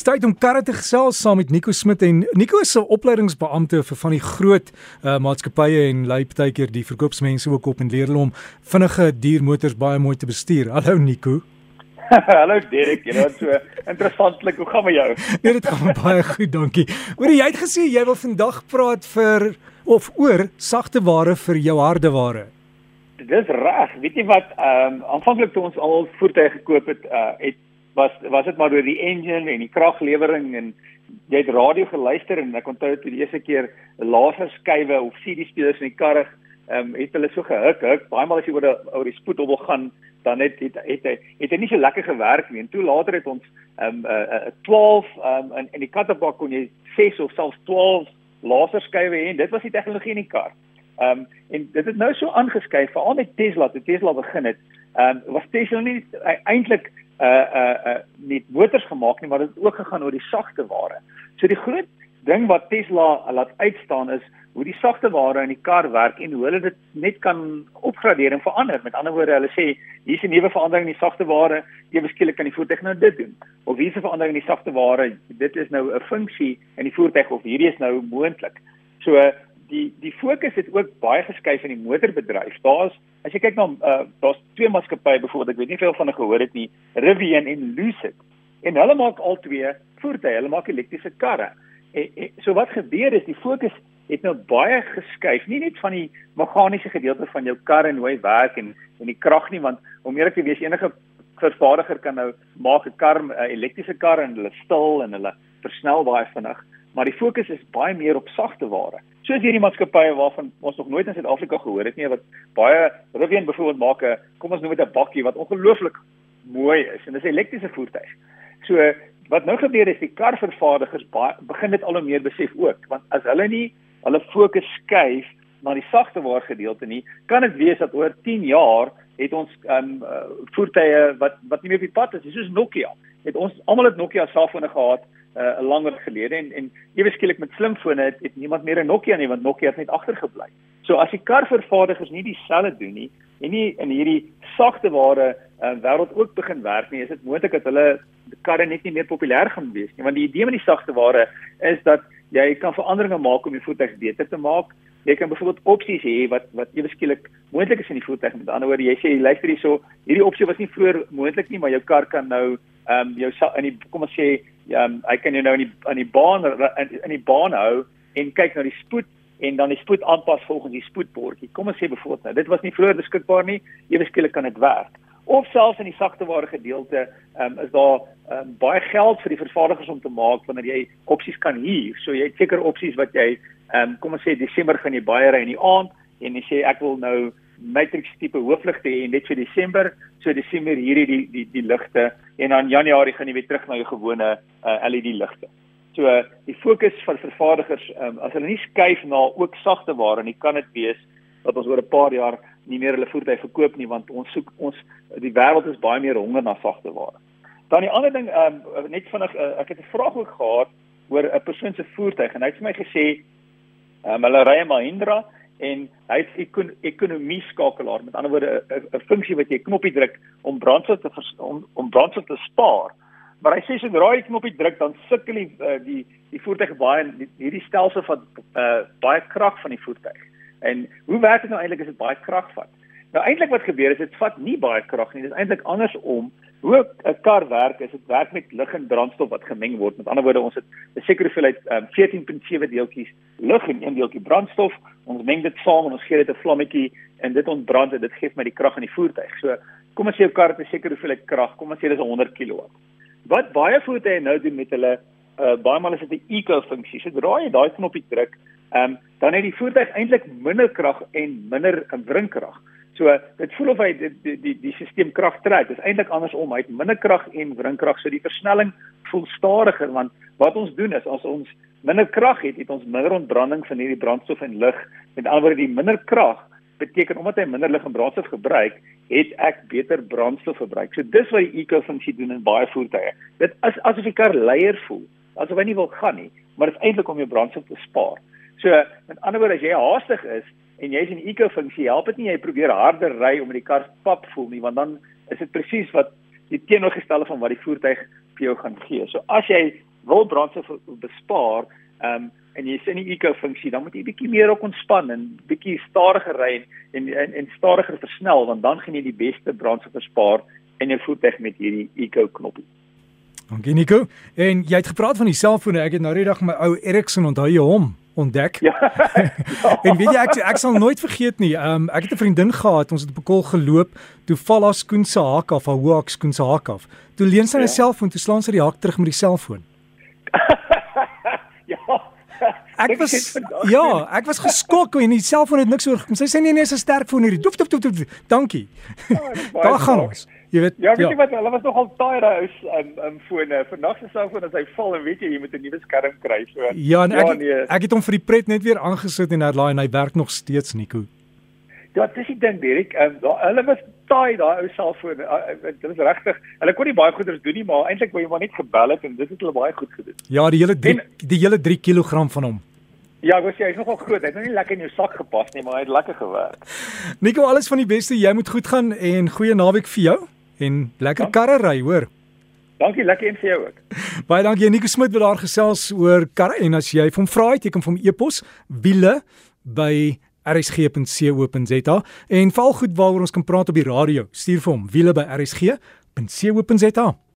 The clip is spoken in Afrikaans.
Tyd om karre te gesels saam met Nico Smit en Nico is 'n opleidingsbeampte vir van die groot uh, maatskappye en lei partykeer die verkoopsmense ook op en leer hulle om vinnige diermotors baie mooi te bestuur. Hallo Nico. Hallo Derek, jy nou so interessantlik. Hoe gaan met jou? Nee, dit gaan baie goed, dankie. Hoor jy het gesê jy wil vandag praat vir of oor sagte ware vir jou harde ware. Dis reg. Weet jy wat, ehm um, aanvanklik toe ons al voertuie gekoop het, uh, het was was dit maar oor die engine en die kraglewering en jy het radio geluister en ek onthou toe die eerste keer laserskywe of CD spelers in die karre ehm um, het hulle so gehuk huk baie maal as jy oor die oor die spoedhobbel gaan dan het het het het, het dit nie so lekker gewerk nie en toe later het ons ehm um, uh, uh, 12 ehm um, in in die kattebak kon jy 6 of selfs 12 laserskywe hê en dit was die tegnologie in die kar. Ehm um, en dit het nou so aangeskuif veral met Tesla toe Tesla begin het. Ehm um, was Tesla nie uh, eintlik uh uh uh nie motors gemaak nie, maar dit het ook gegaan oor die sagte ware. So die groot ding wat Tesla laat uitstaan is hoe die sagte ware in die kar werk en hoe hulle dit net kan opgradeer en verander. Met ander woorde, hulle sê hier's 'n nuwe verandering in die sagte ware, ewe skielik kan die voertuig nou dit doen. Of hier's 'n verandering in die sagte ware, dit is nou 'n funksie in die voertuig of hierdie is nou moontlik. So die die fokus het ook baie geskuif in die motorbedryf. Daar's as jy kyk na uh, daar's twee maatskappye byvoorbeeld, ek weet nie veel van hulle gehoor het nie, Rivian en Lucid. En hulle maak al twee voertuie, hulle maak elektriese karre. En, en so wat gebeur is die fokus het nou baie geskuif, nie net van die meganiese gedeelte van jou kar en hoe hy werk en en die krag nie, want om eerlik te wees enige vervaardiger kan nou maak 'n kar 'n elektriese kar en hulle stil en hulle versnel baie vinnig, maar die fokus is baie meer op sagte ware soos hierdie maatskappye waarvan ons nog nooit in Suid-Afrika gehoor het nie wat baie Rivian byvoorbeeld maak 'n kom ons noem dit 'n bakkie wat ongelooflik mooi is en dis 'n elektriese voertuig. So wat nou gebeur is die karvervaardigers begin dit al hoe meer besef ook want as hulle nie hulle fokus skuif na die sagte waar gedeelte nie, kan dit wees dat oor 10 jaar het ons um uh, voertuie wat wat nie meer op die pad is, soos Nokia. Het ons almal het Nokia selfone gehad uh, langer gelede en en ewe skielik met slimfone het, het niemand meer 'n Nokia nie want Nokia het net agtergebly. So as die karvervaardigers nie dieselfde doen nie en nie in hierdie sagte ware uh, wêreld ook begin werk nie, is dit moontlik dat hulle karre net nie meer populêr gaan wees nie want die idee met die sagte ware is dat jy kan veranderinge maak om die voertuig beter te maak. Jy kan byvoorbeeld opsies hê wat wat ewe skielik moontlik is in die voertuig. Met ander woorde, jy sê luister hierso, hierdie opsie was nie vroeër moontlik nie, maar jou kar kan nou ehm um, jou in die kom ons sê ja, um, hy kan jou nou in die in die baan in, in die baan hou en kyk na die spoed en dan die spoed aanpas volgens die spoedbordjie. Kom ons sê byvoorbeeld nou, dit was nie vroeër beskikbaar nie, ewe skielik kan dit werk. Of selfs in die sagte ware gedeelte, um, is daar um, baie geld vir die vervaardigers om te maak wanneer jy opsies kan huur. So jy het seker opsies wat jy um, kom ons sê Desember gaan jy baie ry in die aand en jy sê ek wil nou matrix tipe hoofligte hê net vir Desember, so Desember hierdie die die die ligte en dan Januarie gaan jy weer terug na jou gewone uh, LED ligte. So uh, die fokus van vervaardigers um, as hulle nie skuif na ook sagte ware nie, kan dit wees dat ons oor 'n paar jaar nie meer hulle voertuie verkoop nie want ons soek ons die wêreld is baie meer honger na sagte ware. Dan die ander ding um, net vinnig uh, ek het 'n vraag ook gehad oor 'n persoon se voertuig en hy het vir my gesê um, hulle ry 'n Mahindra en hy het 'n ekon ekonomie skakelaar met ander woorde 'n funksie wat jy knoppie druk om brandstof te om, om brandstof te spaar. Maar hy sê as jy daai knoppie druk dan sukkel die uh, die die voertuig baie hierdie stelsel van uh, baie krag van die voertuig en hoe werk dit nou eintlik as dit baie krag vat nou eintlik wat gebeur is dit vat nie baie krag nie dit is eintlik andersom hoe 'n kar werk is dit werk met lug en brandstof wat gemeng word. Met ander woorde, ons het 'n sekere hoeveelheid um, 14.7 deeltjies lug en een deeltjie brandstof. Ons meng dit saam en ons gee dit 'n vlammetjie en dit ontbrand en dit gee my die krag in die voertuig. So, kom ons sê jou kar het 'n sekere hoeveelheid krag. Kom ons sê dis 100 kW. Wat baie voertuie nou doen met hulle uh, baie maal is dit 'n eco-funksie. Sodra jy daai knoppie druk, um, dan het die voertuig eintlik minder krag en minder wringkrag. So dit voel of hy die die die, die stelsel krag trek. Dit is eintlik andersom. Hy het minder krag en wringkrag, so die versnelling voel stadiger want wat ons doen is as ons minder krag het, het ons minder ontbranding van hierdie brandstof en lug. Met ander woorde, die minder krag beteken omdat hy minder lug en brandstof gebruik, het ek beter brandstof verbruik. So dis wat die eco-funksie doen in baie voertuie. Dit is asof die kar leier voel, asof hy nie wil gaan nie, maar dit is eintlik om jou brandstof te spaar. So met ander woorde, as jy haastig is, en jy's in eco-funksie, help dit nie jy probeer harder ry om die kar pap voel nie, want dan is dit presies wat die teenoorgestelde van wat die voertuig vir jou gaan gee. So as jy wil brandstof bespaar, ehm um, en jy sien die eco-funksie, dan moet jy bietjie meer ook ontspan en bietjie stadiger ry en en en stadiger versnel want dan gaan jy die beste brandstof bespaar in jou voertuig met hierdie eco-knoppie. Dankie Nico. En jy het gepraat van die selfone. Ek het nou net my ou Ericsson onthou jy hom ontdek. Ja. ja. en weet jy ek ek sal nooit vergeet nie. Um ek het 'n vriendin gehad. Ons het op 'n kol geloop. Toe val haar skoen se haak af, haar hoek skoen se haak af. Toe leen sy 'n ja. selfoon, toe slaan sy die haak terug met die selfoon. ja. Ek was ja, ek was geskok en die selfoon het niks oorgekom. Sy sê nee nee, is 'n sterk foon hierdie. Doef doef doef doef. Dankie. Ja, Daar gaan ons. Jy weet Ja, weet ja. jy wat, hulle was nogal taai daai ou um, um fone. Vandag se selfoon as hy val en weet jy jy moet 'n nuwe skerm kry so. Ja, en ek ja, nee. ek het hom vir die pret net weer aangesit en herlaai en hy werk nog steeds, Nico. Ja, dis die ding, Dirk. Um, hulle was taai daai ou selfoon. Uh, dit is regtig. Hulle kon nie baie goeders doen nie, maar eintlik wou jy maar net gebel het en dit het hulle baie goed gedoen. Ja, die hele 3 die hele 3 kg van hom. Ja, ek sê hy's nogal groot. Hy het nou nie lekker in jou sak gepas nie, maar hy het lekker gewerk. Nico, alles van die beste. Jy moet goed gaan en goeie naweek vir jou en lekker ja. karre ry, hoor. Dankie, lekker en vir jou ook. Baie dankie Nico Smit wat daar gesels oor karre en as jy van vra jy kan hom e-pos wiele by rsg.co.za en val goed waaroor ons kan praat op die radio. Stuur vir hom wiele by rsg.co.za.